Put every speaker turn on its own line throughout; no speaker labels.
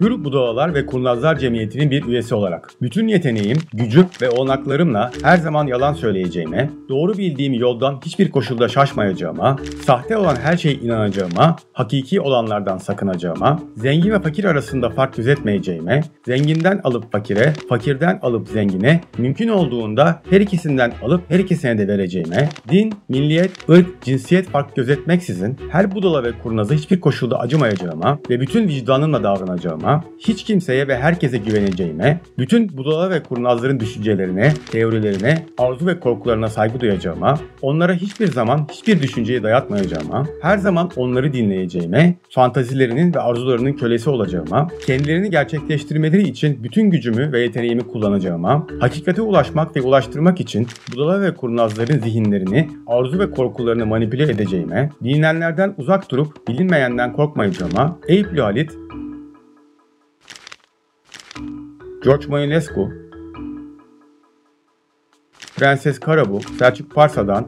Hür Budalalar ve Kurnazlar Cemiyeti'nin bir üyesi olarak bütün yeteneğim, gücüm ve olanaklarımla her zaman yalan söyleyeceğime, doğru bildiğim yoldan hiçbir koşulda şaşmayacağıma, sahte olan her şeye inanacağıma, hakiki olanlardan sakınacağıma, zengin ve fakir arasında fark gözetmeyeceğime, zenginden alıp fakire, fakirden alıp zengine, mümkün olduğunda her ikisinden alıp her ikisine de vereceğime, din, milliyet, ırk, cinsiyet fark gözetmeksizin her budala ve kurnaza hiçbir koşulda acımayacağıma ve bütün vicdanımla davranacağıma, hiç kimseye ve herkese güveneceğime, bütün budala ve kurnazların düşüncelerine, teorilerine, arzu ve korkularına saygı duyacağıma, onlara hiçbir zaman hiçbir düşünceyi dayatmayacağıma, her zaman onları dinleyeceğime, fantazilerinin ve arzularının kölesi olacağıma, kendilerini gerçekleştirmeleri için bütün gücümü ve yeteneğimi kullanacağıma, hakikate ulaşmak ve ulaştırmak için budala ve kurnazların zihinlerini, arzu ve korkularını manipüle edeceğime, bilinenlerden uzak durup bilinmeyenden korkmayacağıma, Eyüplü Halit, George Mayonescu, Prenses Karabu, Selçuk Parsa'dan,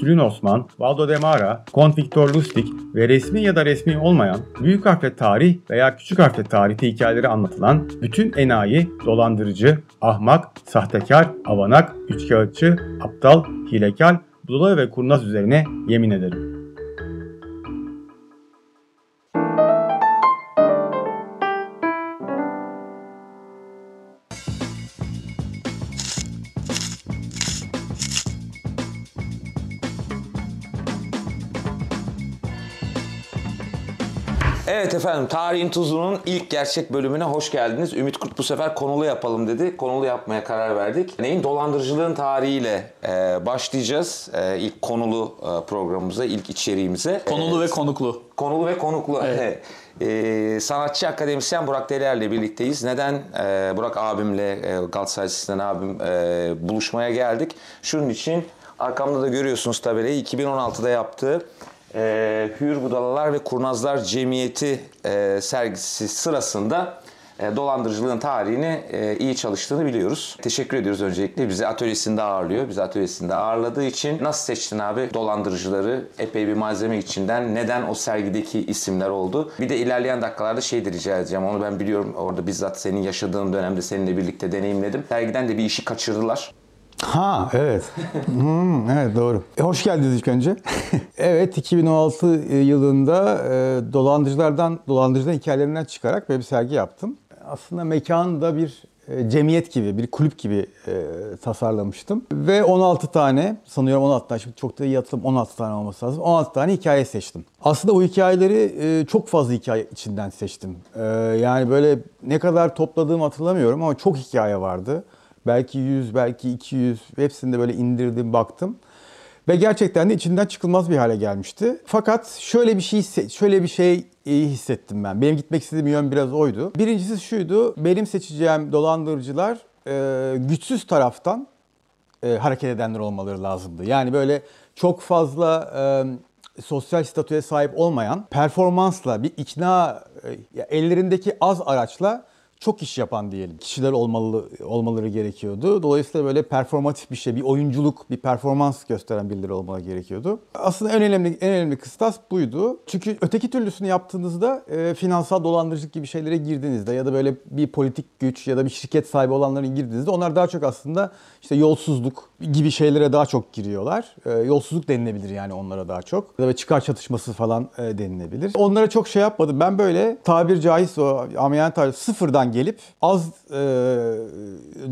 Sülün Osman, Valdo Demara, Kont Victor Lustig ve resmi ya da resmi olmayan büyük harfle tarih veya küçük harfle tarihte hikayeleri anlatılan bütün enayi, dolandırıcı, ahmak, sahtekar, avanak, üçkağıtçı, aptal, hilekar, budala ve kurnaz üzerine yemin ederim.
Evet efendim Tarihin Tuzu'nun ilk gerçek bölümüne hoş geldiniz. Ümit Kurt bu sefer konulu yapalım dedi. Konulu yapmaya karar verdik. Neyin? Dolandırıcılığın tarihiyle e, başlayacağız. E, ilk konulu e, programımıza, ilk içeriğimize.
Konulu ve konuklu.
Konulu ve konuklu. Ee, sanatçı akademisyen Burak Deler'le birlikteyiz. Neden e, Burak abimle, e, Galatasaray Sistem abim e, buluşmaya geldik? Şunun için arkamda da görüyorsunuz tabelayı 2016'da yaptığı e, Hür Budalalar ve Kurnazlar Cemiyeti e, sergisi sırasında e, dolandırıcılığın tarihini e, iyi çalıştığını biliyoruz. Teşekkür ediyoruz öncelikle. Bizi atölyesinde ağırlıyor. Bizi atölyesinde ağırladığı için nasıl seçtin abi dolandırıcıları? Epey bir malzeme içinden. Neden o sergideki isimler oldu? Bir de ilerleyen dakikalarda şey de rica edeceğim. Onu ben biliyorum. Orada bizzat senin yaşadığın dönemde seninle birlikte deneyimledim. Sergiden de bir işi kaçırdılar.
Ha evet. Hmm, evet doğru. E, hoş geldiniz ilk önce. evet 2016 yılında e, dolandırıcılardan dolandırıcıların hikayelerinden çıkarak böyle bir sergi yaptım. Aslında mekanı da bir e, cemiyet gibi, bir kulüp gibi e, tasarlamıştım. Ve 16 tane, sanıyorum 16 tane, şimdi çok da iyi hatırlamıyorum 16 tane olması lazım. 16 tane hikaye seçtim. Aslında o hikayeleri e, çok fazla hikaye içinden seçtim. E, yani böyle ne kadar topladığımı hatırlamıyorum ama çok hikaye vardı. Belki 100, belki 200 hepsinde böyle indirdim, baktım. Ve gerçekten de içinden çıkılmaz bir hale gelmişti. Fakat şöyle bir şey şöyle bir şey hissettim ben. Benim gitmek istediğim yön biraz oydu. Birincisi şuydu. Benim seçeceğim dolandırıcılar e, güçsüz taraftan e, hareket edenler olmaları lazımdı. Yani böyle çok fazla e, sosyal statüye sahip olmayan, performansla bir ikna e, ellerindeki az araçla çok iş yapan diyelim kişiler olmalı olmaları gerekiyordu. Dolayısıyla böyle performatif bir şey, bir oyunculuk, bir performans gösteren birileri olmaları gerekiyordu. Aslında en önemli en önemli kıstas buydu. Çünkü öteki türlüsünü yaptığınızda e, finansal dolandırıcılık gibi şeylere girdiğinizde ya da böyle bir politik güç ya da bir şirket sahibi olanların girdiğinizde onlar daha çok aslında işte yolsuzluk gibi şeylere daha çok giriyorlar. E, yolsuzluk denilebilir yani onlara daha çok. Ya da çıkar çatışması falan e, denilebilir. Onlara çok şey yapmadım. Ben böyle tabir caizse o tabir sıfırdan gelip az e,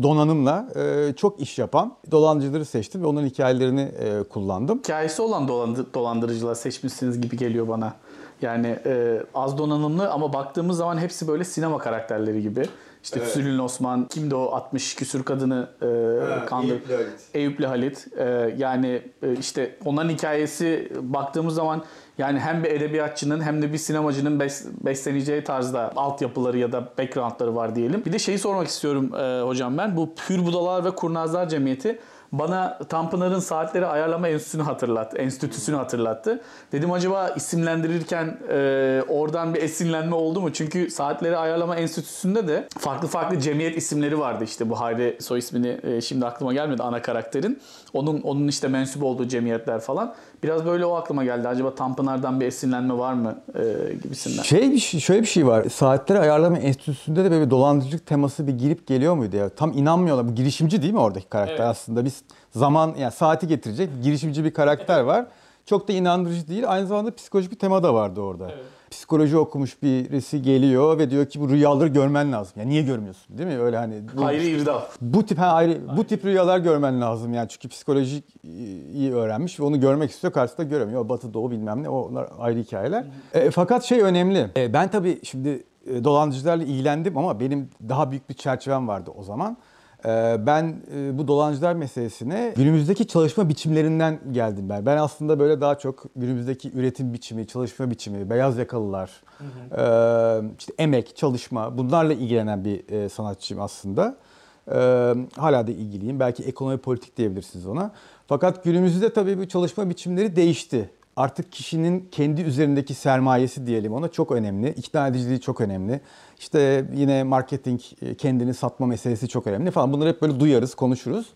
donanımla e, çok iş yapan dolandırıcıları seçtim ve onların hikayelerini e, kullandım.
Hikayesi olan dolandır, dolandırıcılar seçmişsiniz gibi geliyor bana. Yani e, az donanımlı ama baktığımız zaman hepsi böyle sinema karakterleri gibi. İşte evet. Sülün Osman, kimdi o 60 küsür kadını e, ha, kandır. Eyüplü Halit. Eyüplü Halit. E, yani e, işte onların hikayesi baktığımız zaman yani hem bir edebiyatçının hem de bir sinemacının bes, besleneceği tarzda altyapıları ya da backgroundları var diyelim. Bir de şeyi sormak istiyorum e, hocam ben. Bu Pür Budalar ve Kurnazlar Cemiyeti bana Tanpınar'ın saatleri ayarlama enstitüsünü hatırlattı. Enstitüsünü hatırlattı. Dedim acaba isimlendirirken e, oradan bir esinlenme oldu mu? Çünkü saatleri ayarlama enstitüsünde de farklı farklı cemiyet isimleri vardı işte bu Hayri soy ismini e, şimdi aklıma gelmedi ana karakterin. Onun onun işte mensup olduğu cemiyetler falan. Biraz böyle o aklıma geldi. Acaba Tanpınar'dan bir esinlenme var mı e, gibisinden.
Şey bir şey, şöyle bir şey var. Saatleri ayarlama enstitüsünde de böyle bir dolandırıcılık teması bir girip geliyor muydu ya? Tam inanmıyorlar. Bu girişimci değil mi oradaki karakter
Evet.
aslında? Biz zaman yani saati getirecek girişimci bir karakter var. Çok da inandırıcı değil. Aynı zamanda psikolojik bir tema da vardı orada. Psikoloji okumuş birisi geliyor ve diyor ki bu rüyaları görmen lazım. Ya niye görmüyorsun? Değil mi? Öyle hani bu,
Hayri İrdal.
bu tip ha, ayrı bu tip rüyalar görmen lazım yani çünkü psikolojik iyi öğrenmiş ve onu görmek istiyor karşısında göremiyor. Batı doğu bilmem ne onlar ayrı hikayeler. E, fakat şey önemli. E, ben tabii şimdi e, dolandırıcılarla ilgilendim ama benim daha büyük bir çerçevem vardı o zaman. E, ben e, bu dolandırıcılar meselesine günümüzdeki çalışma biçimlerinden geldim ben. Ben aslında böyle daha çok günümüzdeki üretim biçimi, çalışma biçimi, beyaz yakalılar, e, işte emek, çalışma bunlarla ilgilenen bir e, sanatçıyım aslında. Ee, hala da ilgiliyim. Belki ekonomi politik diyebilirsiniz ona. Fakat günümüzde tabii bu çalışma biçimleri değişti. Artık kişinin kendi üzerindeki sermayesi diyelim ona çok önemli. İkna ediciliği çok önemli. İşte yine marketing, e, kendini satma meselesi çok önemli falan. Bunları hep böyle duyarız, konuşuruz.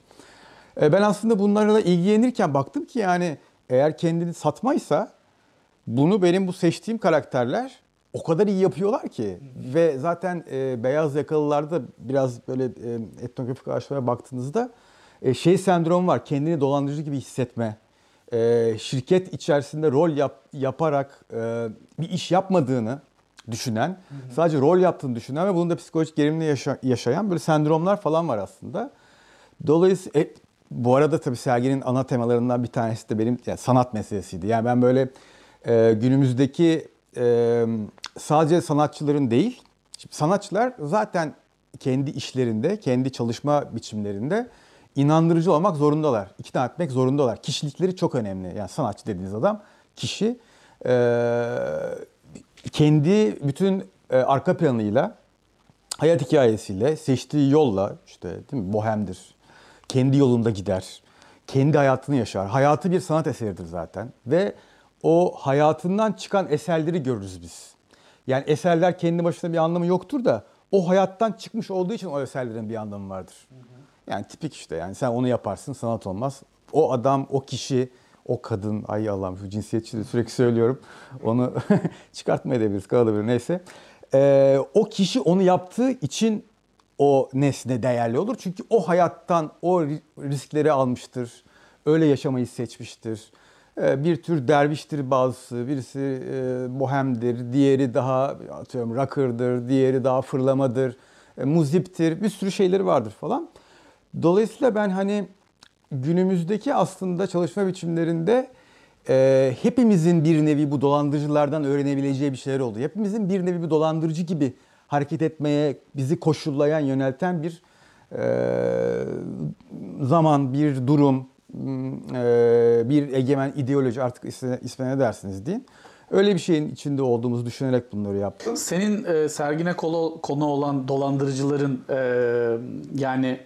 Ee, Ben aslında bunlarla ilgilenirken baktım ki yani eğer kendini satmaysa bunu benim bu seçtiğim karakterler o kadar iyi yapıyorlar ki ve zaten e, beyaz yakalılarda biraz böyle e, etnografik araştırmaya baktığınızda e, şey sendromu var. Kendini dolandırıcı gibi hissetme. E, şirket içerisinde rol yap, yaparak e, bir iş yapmadığını düşünen, sadece rol yaptığını düşünen ve bunun da psikolojik gerilimle yaşa- yaşayan böyle sendromlar falan var aslında. Dolayısıyla e, bu arada tabii serginin ana temalarından bir tanesi de benim yani sanat meselesiydi. Yani ben böyle e, günümüzdeki e, sadece sanatçıların değil, şimdi sanatçılar zaten kendi işlerinde, kendi çalışma biçimlerinde inandırıcı olmak zorundalar. İkna etmek zorundalar. Kişilikleri çok önemli. Yani sanatçı dediğiniz adam kişi e, kendi bütün e, arka planıyla hayat hikayesiyle, seçtiği yolla işte değil mi bohemdir. Kendi yolunda gider. Kendi hayatını yaşar. Hayatı bir sanat eseridir zaten ve o hayatından çıkan eserleri görürüz biz. Yani eserler kendi başına bir anlamı yoktur da o hayattan çıkmış olduğu için o eserlerin bir anlamı vardır. Yani tipik işte yani sen onu yaparsın sanat olmaz. O adam, o kişi, o kadın, ay Allah'ım şu cinsiyetçi de sürekli söylüyorum. Onu çıkartma edebiliriz, kalabilir neyse. Ee, o kişi onu yaptığı için o nesne değerli olur. Çünkü o hayattan o ri- riskleri almıştır. Öyle yaşamayı seçmiştir. Ee, bir tür derviştir bazısı, birisi e, bohemdir, diğeri daha atıyorum rocker'dır, diğeri daha fırlamadır, e, muziptir, bir sürü şeyleri vardır falan. Dolayısıyla ben hani günümüzdeki aslında çalışma biçimlerinde e, hepimizin bir nevi bu dolandırıcılardan öğrenebileceği bir şeyler oldu. Hepimizin bir nevi bir dolandırıcı gibi hareket etmeye bizi koşullayan, yönelten bir e, zaman, bir durum, e, bir egemen ideoloji artık ismine, ismine ne dersiniz deyin. Öyle bir şeyin içinde olduğumuzu düşünerek bunları yaptım.
Senin e, sergine konu, konu olan dolandırıcıların e, yani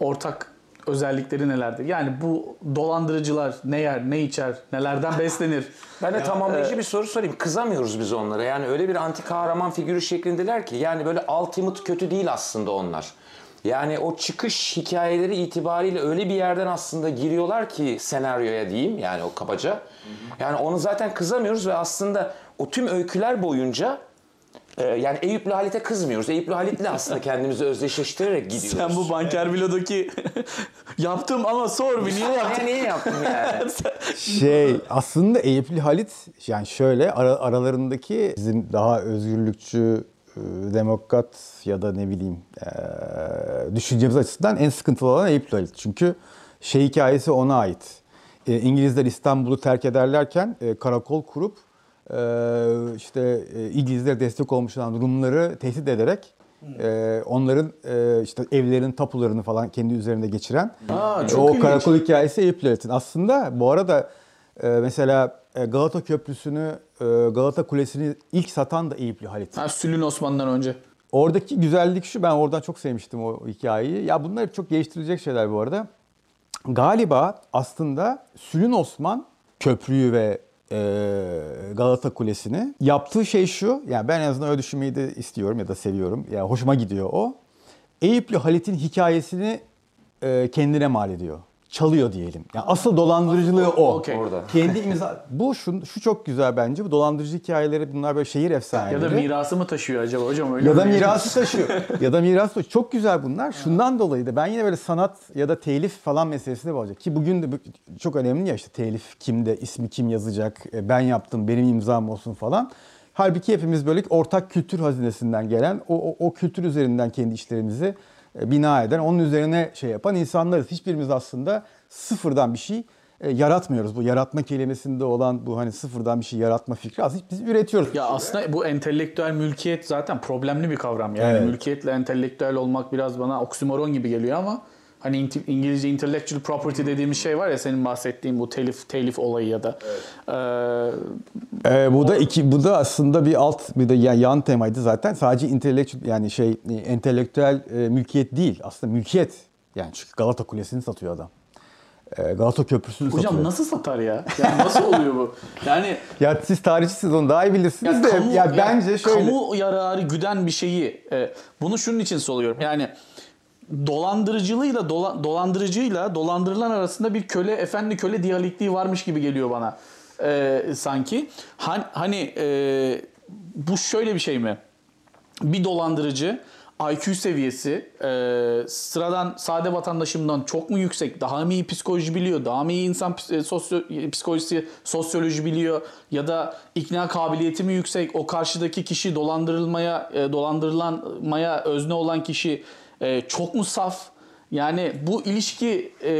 ortak özellikleri nelerdir? Yani bu dolandırıcılar ne yer, ne içer, nelerden beslenir?
Ben de tamamlayıcı bir soru sorayım. Kızamıyoruz biz onlara. Yani öyle bir anti kahraman figürü şeklindeler ki yani böyle ultimate kötü değil aslında onlar. Yani o çıkış hikayeleri itibariyle öyle bir yerden aslında giriyorlar ki senaryoya diyeyim yani o kabaca. Yani onu zaten kızamıyoruz ve aslında o tüm öyküler boyunca e, yani Eyüplü Halit'e kızmıyoruz. Eyüplü Halit'le aslında kendimizi özdeşleştirerek gidiyoruz.
Sen bu banker vilodaki yaptım ama sor bir niye yaptın?
Niye yaptım yani?
Şey aslında Eyüplü Halit yani şöyle ara- aralarındaki bizim daha özgürlükçü e, demokrat ya da ne bileyim e, düşüncemiz açısından en sıkıntılı olan Eyüplü Halit. Çünkü şey hikayesi ona ait. E, İngilizler İstanbul'u terk ederlerken e, karakol kurup işte e, İngilizlere destek olmuş olan Rumları tehdit ederek e, onların e, işte evlerin tapularını falan kendi üzerinde geçiren
Aa, çok
o
ilginç.
karakol hikayesi Eyüp Levit'in. Aslında bu arada e, mesela Galata Köprüsü'nü, e, Galata Kulesi'ni ilk satan da Eyüplü Halit.
Ha, Sülün Osman'dan önce.
Oradaki güzellik şu, ben oradan çok sevmiştim o hikayeyi. Ya bunlar hep çok geliştirilecek şeyler bu arada. galiba aslında Sülün Osman köprüyü ve Galata Kulesi'ni yaptığı şey şu. Yani ben en azından öyle düşünmeyi de istiyorum ya da seviyorum. Yani hoşuma gidiyor o. Eyüplü Halit'in hikayesini e, kendine mal ediyor. Çalıyor diyelim. Yani asıl dolandırıcılığı o.
Okey.
Orada.
Kendi imza. Bu şu, şu çok güzel bence. Bu dolandırıcı hikayeleri bunlar böyle şehir efsaneleri.
Ya da mirası mı taşıyor acaba hocam öyle
Ya da
mi?
mirası taşıyor. ya da mirası taşıyor. Çok güzel bunlar. Şundan dolayı da ben yine böyle sanat ya da telif falan meselesine bağlayacak. Ki bugün de çok önemli ya işte telif kimde, ismi kim yazacak, e, ben yaptım, benim imzam olsun falan. Halbuki hepimiz böyle ortak kültür hazinesinden gelen, o, o, o kültür üzerinden kendi işlerimizi bina eden, onun üzerine şey yapan insanlarız. Hiçbirimiz aslında sıfırdan bir şey e, yaratmıyoruz. Bu yaratma kelimesinde olan bu hani sıfırdan bir şey yaratma fikri aslında biz üretiyoruz.
Ya aslında bu entelektüel mülkiyet zaten problemli bir kavram. Yani
Evet.
mülkiyetle entelektüel olmak biraz bana oksimoron gibi geliyor ama hani İngilizce intellectual property dediğimiz şey var ya senin bahsettiğin bu telif telif olayı ya da Ee,
Ee, bu da iki bu da aslında bir alt bir de ya- yan temaydı zaten. Sadece intellectual yani şey e, entelektüel e, mülkiyet değil. Aslında mülkiyet. Yani çünkü Galata Kulesi'ni satıyor adam. Ee, Galata Köprüsü'nü
hocam
satıyor.
nasıl satar ya? Yani nasıl oluyor bu? Yani
Ya siz tarihçisiniz onu daha iyi bilirsiniz
ya
de.
kamu,
ya
ya
bence şöyle.
kamu yararı güden bir şeyi e, bunu şunun için soruyorum. Yani dolandırıcılığıyla dola- dolandırıcıyla dolandırılan arasında bir köle efendi köle diyalektiği varmış gibi geliyor bana e, sanki. Han, hani e, bu şöyle bir şey mi? Bir dolandırıcı IQ seviyesi e, sıradan sade vatandaşımdan çok mu yüksek? Daha mı iyi psikoloji biliyor? Daha mı iyi insan e, sosyo- psikolojisi, sosyoloji biliyor? Ya da ikna kabiliyeti mi yüksek? O karşıdaki kişi dolandırılmaya, e, dolandırılanmaya özne olan kişi e, çok mu saf? Yani bu ilişki e,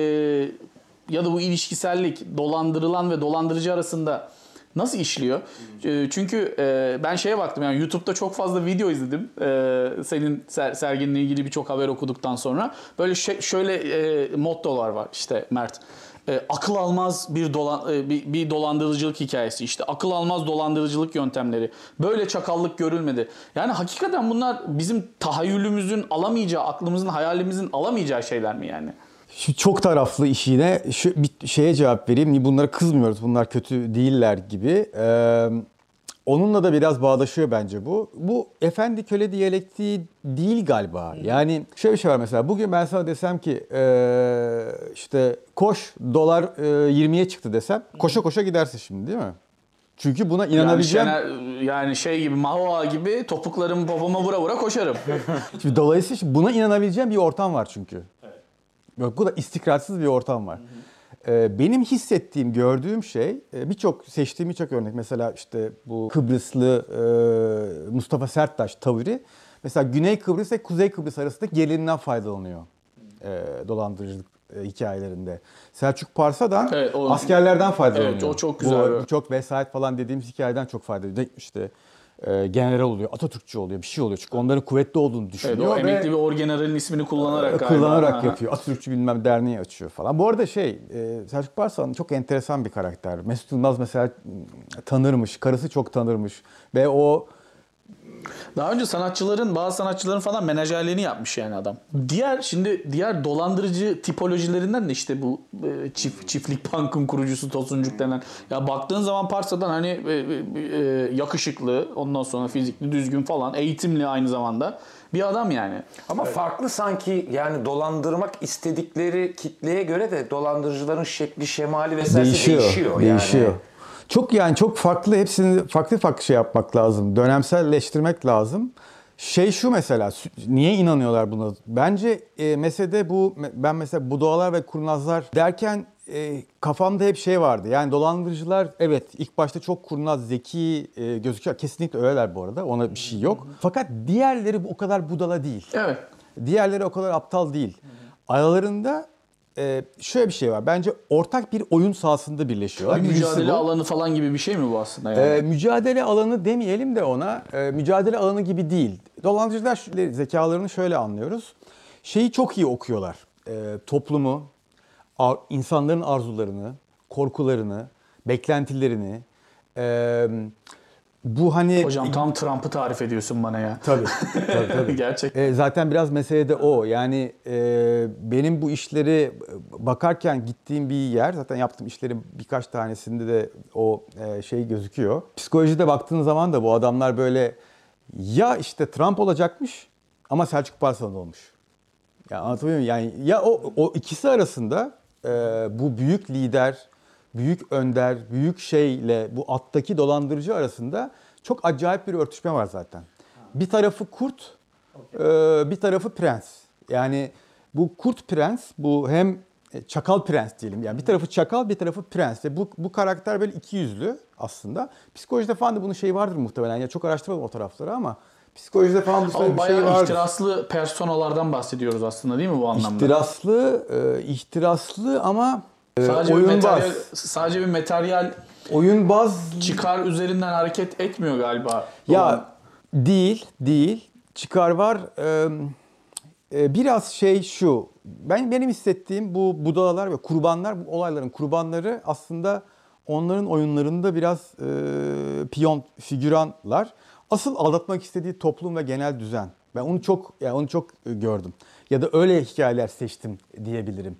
ya da bu ilişkisellik dolandırılan ve dolandırıcı arasında Nasıl işliyor? Ee, Çünkü e, ben şeye baktım yani YouTube'da çok fazla video izledim. Ee, Senin ser- serginle ilgili birçok haber okuduktan sonra. Böyle şöyle e, mottolar var işte Mert. E, akıl almaz bir, dolan, e, bir, bir dolandırıcılık hikayesi işte akıl almaz dolandırıcılık yöntemleri böyle çakallık görülmedi yani hakikaten bunlar bizim tahayyülümüzün alamayacağı aklımızın hayalimizin alamayacağı şeyler mi yani?
Şu çok taraflı işine şu bir şeye cevap vereyim. Bunlara kızmıyoruz. Bunlar kötü değiller gibi. Ee, onunla da biraz bağdaşıyor bence bu. Bu efendi köle diyalektiği değil galiba. Yani şöyle bir şey var mesela. Bugün ben sana desem ki işte koş dolar ee, 20'ye çıktı desem koşa koşa gidersin şimdi değil mi? Çünkü buna
Yani,
inanabileceğim.
Şener- yani şey gibi Mahua gibi topuklarımı popoma vura vura koşarım.
Şimdi dolayısıyla buna inanabileceğim bir ortam var çünkü. Yok, bu da istikrarsız bir ortam var. Ee, benim hissettiğim, gördüğüm şey e, birçok seçtiğim birçok örnek. Mesela işte bu Kıbrıslı e, Mustafa Serttaş tavırı. Mesela Güney Kıbrıs ve Kuzey Kıbrıs arasındaki gerilerinden faydalanıyor e, dolandırıcılık hikayelerinde. Selçuk Parsa'dan
Evet, o-
askerlerden faydalanıyor.
Evet, o çok güzel.
Bu çok vesayet falan dediğimiz hikayeden çok faydalanıyor. İşte e, general oluyor, Atatürkçü oluyor, bir şey oluyor. Çünkü onların kuvvetli olduğunu
Evet,
düşünüyor.
o
ve-
emekli bir orgeneralin ismini kullanarak galiba.
kullanarak
Aha.
yapıyor. Atatürkçü bilmem derneği açıyor falan. Bu arada şey, e, Selçuk Barslan çok enteresan bir karakter. Mesut Yılmaz mesela tanırmış, karısı çok tanırmış. Ve o
Daha önce sanatçıların, bazı sanatçıların falan menajerliğini yapmış yani adam. Diğer şimdi diğer dolandırıcı tipolojilerinden de işte bu e, çift çiftlik bankın kurucusu Tosuncuk denen. Ya baktığın zaman Parsa'dan hani e, e, e, yakışıklı, ondan sonra fizikli, düzgün falan, eğitimli aynı zamanda bir adam yani.
Ama farklı sanki yani dolandırmak istedikleri kitleye göre de dolandırıcıların şekli, şemali vesaire
değişiyor.
değişiyor.
Değişiyor. Çok yani çok farklı hepsini farklı farklı şey yapmak lazım. Dönemselleştirmek lazım. Şey şu mesela niye inanıyorlar buna? Bence e, meselede bu ben mesela budalar ve kurnazlar derken e, kafamda hep şey vardı. Yani dolandırıcılar evet ilk başta çok kurnaz, zeki e, gözüküyor. Kesinlikle öyleler bu arada. Ona bir şey yok. Fakat diğerleri bu- o kadar budala değil.
Evet.
Diğerleri o kadar aptal değil. Aralarında e, şöyle bir şey var. Bence ortak bir oyun sahasında birleşiyorlar.
Bir mücadele
bu.
alanı falan gibi bir şey mi bu aslında yani?
E, mücadele alanı demeyelim de ona. e, mücadele alanı gibi değil. Dolandırıcılar zekalarını şöyle anlıyoruz. Şeyi çok iyi okuyorlar. E, toplumu, ar- insanların arzularını, korkularını, beklentilerini, e, bu hani
Hocam tam Trump'ı tarif ediyorsun bana ya.
tabii tabii tabii.
Gerçek.
E, zaten biraz mesele de o. Yani e, benim bu işleri bakarken gittiğim bir yer, zaten yaptığım işlerin birkaç tanesinde de o e, şey gözüküyor. Psikolojide baktığın zaman da bu adamlar böyle ya işte Trump olacakmış ama Selçuk Parslan olmuş. Ya anlatabiliyor muyum? Yani ya o, o ikisi arasında e, bu büyük lider, büyük önder, büyük şeyle bu alttaki dolandırıcı arasında çok acayip bir örtüşme var zaten. Bir tarafı kurt, e, bir tarafı prens. Yani bu kurt prens, bu hem çakal prens diyelim. Yani bir tarafı çakal, bir tarafı prens. Ve bu, bu karakter böyle iki yüzlü aslında. Psikolojide falan da bunun şeyi vardır muhtemelen. Ya çok araştırmadım o tarafları ama psikolojide falan bu bir şey vardır.
ihtiraslı personalardan bahsediyoruz aslında değil mi bu anlamda?
İhtiraslı, e, ihtiraslı ama e,
Sadece bir
oyunbaz.
materyal, sadece bir materyal
Oyunbaz
çıkar üzerinden hareket etmiyor galiba.
ya değil, değil. Çıkar var. E, e, biraz şey şu. Ben benim hissettiğim bu budalalar ve kurbanlar, bu olayların kurbanları aslında onların oyunlarında biraz e, piyon, figüranlar. Asıl aldatmak istediği toplum ve genel düzen. Ben onu çok yani onu çok e, gördüm. Ya da öyle hikayeler seçtim diyebilirim.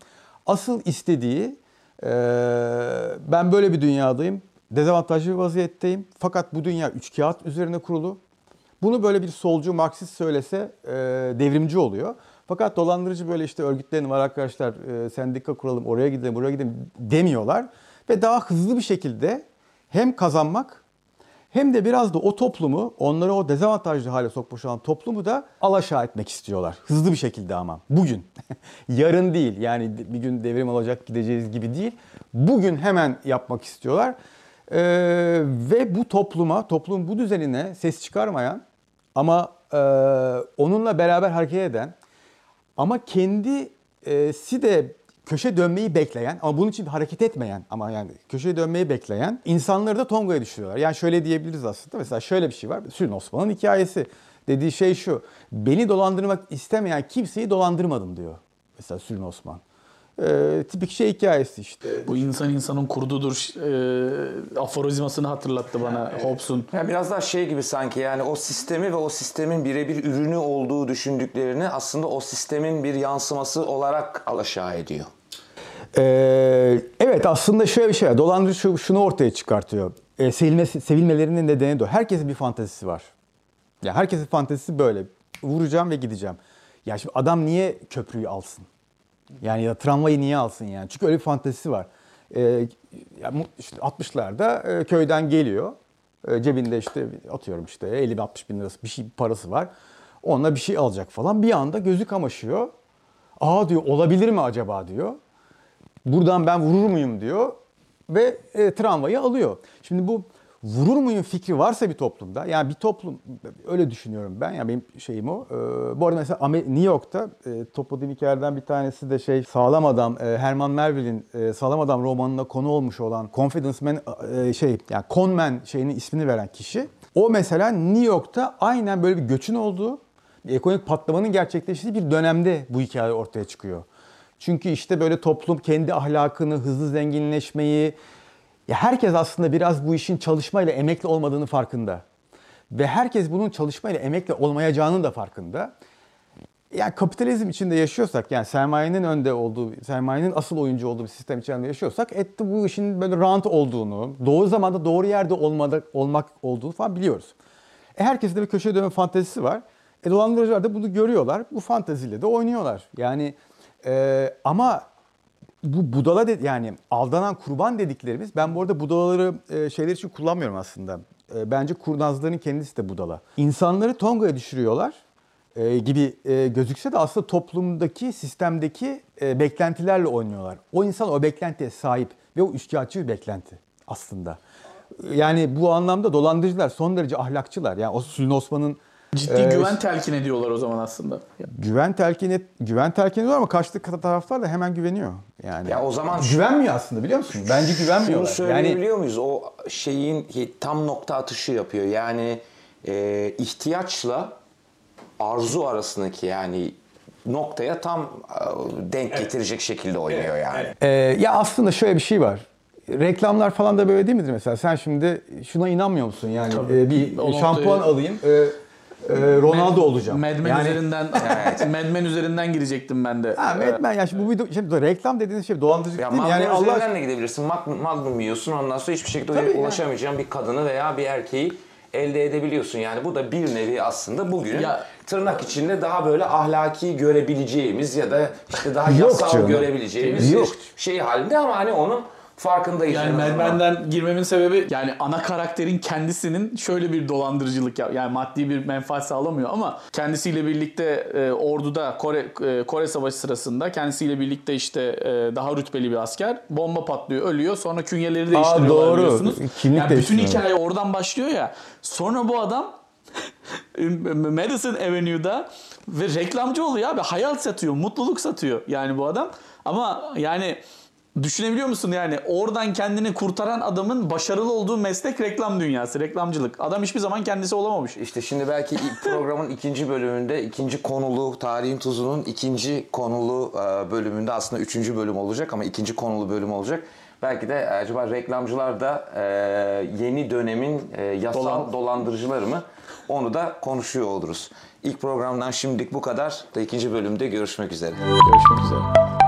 Asıl istediği e, ben böyle bir dünyadayım. Dezavantajlı bir vaziyetteyim. Fakat bu dünya üç kağıt üzerine kurulu. Bunu böyle bir solcu Marksist söylese e, devrimci oluyor. Fakat dolandırıcı böyle işte örgütlerin var arkadaşlar e, sendika kuralım oraya gidelim buraya gidelim demiyorlar. Ve daha hızlı bir şekilde hem kazanmak hem de biraz da o toplumu onları o dezavantajlı hale sokmuş olan toplumu da alaşağı etmek istiyorlar. Hızlı bir şekilde ama bugün. Yarın değil yani bir gün devrim olacak gideceğiz gibi değil. Bugün hemen yapmak istiyorlar. Ee, ve bu topluma, toplumun bu düzenine ses çıkarmayan ama e, onunla beraber hareket eden ama kendisi de köşe dönmeyi bekleyen ama bunun için hareket etmeyen ama yani köşeye dönmeyi bekleyen insanları da Tonga'ya düşürüyorlar. Yani şöyle diyebiliriz aslında. Mesela şöyle bir şey var. Sülün Osman'ın hikayesi. Dediği şey şu. Beni dolandırmak istemeyen kimseyi dolandırmadım diyor. Mesela Sülün Osman. Ee, tipik şey hikayesi işte.
Bu insan insanın kurdudur e, aforizmasını hatırlattı bana Hobbes'un.
Yani biraz daha şey gibi sanki yani o sistemi ve o sistemin birebir ürünü olduğu düşündüklerini aslında o sistemin bir yansıması olarak alaşağı ediyor.
Ee, evet aslında şöyle bir şey var. Dolandırıcı şu- şunu ortaya çıkartıyor. Ee, sevilmesi, sevilmelerinin nedeni de o. Herkesin bir fantezisi var. Ya herkesin fantezisi böyle. Vuracağım ve gideceğim. Ya şimdi adam niye köprüyü alsın? Yani ya tramvayı niye alsın yani? Çünkü öyle bir fantezisi var. Ee, işte 60'larda e, köyden geliyor. E, cebinde işte atıyorum işte 50-60 bin lirası bir şey parası var. Onunla bir şey alacak falan. Bir anda gözü kamaşıyor. Aa diyor olabilir mi acaba diyor. Buradan ben vurur muyum diyor ve e, tramvayı alıyor. Şimdi bu vurur muyum fikri varsa bir toplumda yani bir toplum öyle düşünüyorum ben yani benim şeyim o. Ee, bu arada mesela New York'ta e, topladığım hikayelerden bir tanesi de şey Sağlam Adam e, Herman Melville'in e, Sağlam Adam romanına konu olmuş olan Confidence Man e, şey yani Conman şeyinin ismini veren kişi. O mesela New York'ta aynen böyle bir göçün olduğu bir ekonomik patlamanın gerçekleştiği bir dönemde bu hikaye ortaya çıkıyor. Çünkü işte böyle toplum kendi ahlakını, hızlı zenginleşmeyi, ya herkes aslında biraz bu işin çalışmayla emekli olmadığını farkında. Ve herkes bunun çalışmayla emekli olmayacağının da farkında. Yani kapitalizm içinde yaşıyorsak, yani sermayenin önde olduğu, sermayenin asıl oyuncu olduğu bir sistem içinde yaşıyorsak, ette bu işin böyle rant olduğunu, doğru zamanda doğru yerde olmadı, olmak olduğunu falan biliyoruz. E herkesin de bir köşeye dönme fantezisi var. E dolandırıcılar da bunu görüyorlar. Bu fanteziyle de oynuyorlar. Yani e, ama bu budala de, yani aldanan kurban dediklerimiz ben bu arada budalaları e, şeyler için kullanmıyorum aslında. E, bence kurnazların kendisi de budala. İnsanları Tonga'ya düşürüyorlar e, gibi e, gözükse de aslında toplumdaki, sistemdeki e, beklentilerle oynuyorlar. O insan o beklentiye sahip ve o üçkağıtçı bir beklenti aslında. Yani bu anlamda dolandırıcılar son derece ahlakçılar. Yani o Sülün Osman'ın
Ciddi
e,
güven telkin ediyorlar o zaman aslında.
güven telkin et, güven telkin ediyor ama karşı taraftar da hemen güveniyor. Yani
Ya o zaman
güvenmiyor aslında biliyor musun? Bence
Bunu
güvenmiyorlar. Yani
söyleyebiliyor muyuz? O şeyin tam nokta atışı yapıyor. Yani e, ihtiyaçla arzu arasındaki yani noktaya tam e, denk getirecek şekilde oynuyor yani.
Ee, ya aslında şöyle bir şey var. reklamlar falan da böyle değil midir mesela? Sen şimdi şuna inanmıyor musun? Yani e, bir
O
şampuan
noktayı-
alayım, e, e, Ronaldo olacağım.
Mad Men
yani,
üzerinden Mad Men üzerinden girecektim ben de.
Ha, Mad Men, yani şimdi bu bir şimdi reklam dediğiniz şey dolandırıcılık
Ya
değil mi? Yani Allah
üzerinden de gidebilirsin. Magnum, Magnum yiyorsun ondan sonra hiçbir şekilde
Tabii
ulaşamayacağın bir kadını veya bir erkeği elde edebiliyorsun. Yani bu da bir nevi aslında bugünün
Ya-
tırnak içinde daha böyle ahlaki görebileceğimiz ya da işte daha yasal
canım.
görebileceğimiz
Yok.
şey halinde ama hani onun farkındayız.
Yani Mad girmemin sebebi yani ana karakterin kendisinin şöyle bir dolandırıcılık yap yani maddi bir menfaat sağlamıyor ama kendisiyle birlikte e, orduda Kore e, Kore Savaşı sırasında kendisiyle birlikte işte e, daha rütbeli bir asker bomba patlıyor ölüyor sonra künyeleri değiştiriyorlar
doğru.
biliyorsunuz.
Kimlik
Yani bütün hikaye oradan başlıyor ya. Sonra bu adam Madison Avenue'da ve reklamcı oluyor abi. Hayal satıyor, mutluluk satıyor yani bu adam. Ama yani düşünebiliyor musun yani oradan kendini kurtaran adamın başarılı olduğu meslek reklam dünyası, reklamcılık. Adam hiçbir zaman kendisi olamamış.
İşte şimdi belki programın ikinci bölümünde ikinci konulu Tarihin Tuzu'nun ikinci konulu e, bölümünde aslında üçüncü bölüm olacak ama ikinci konulu bölüm olacak. Belki de acaba reklamcılar da e, yeni dönemin e, yasal
Dolan-
dolandırıcıları mı? Onu da konuşuyor oluruz. İlk programdan şimdilik bu kadar. Da ikinci bölümde görüşmek üzere.
Görüşmek üzere.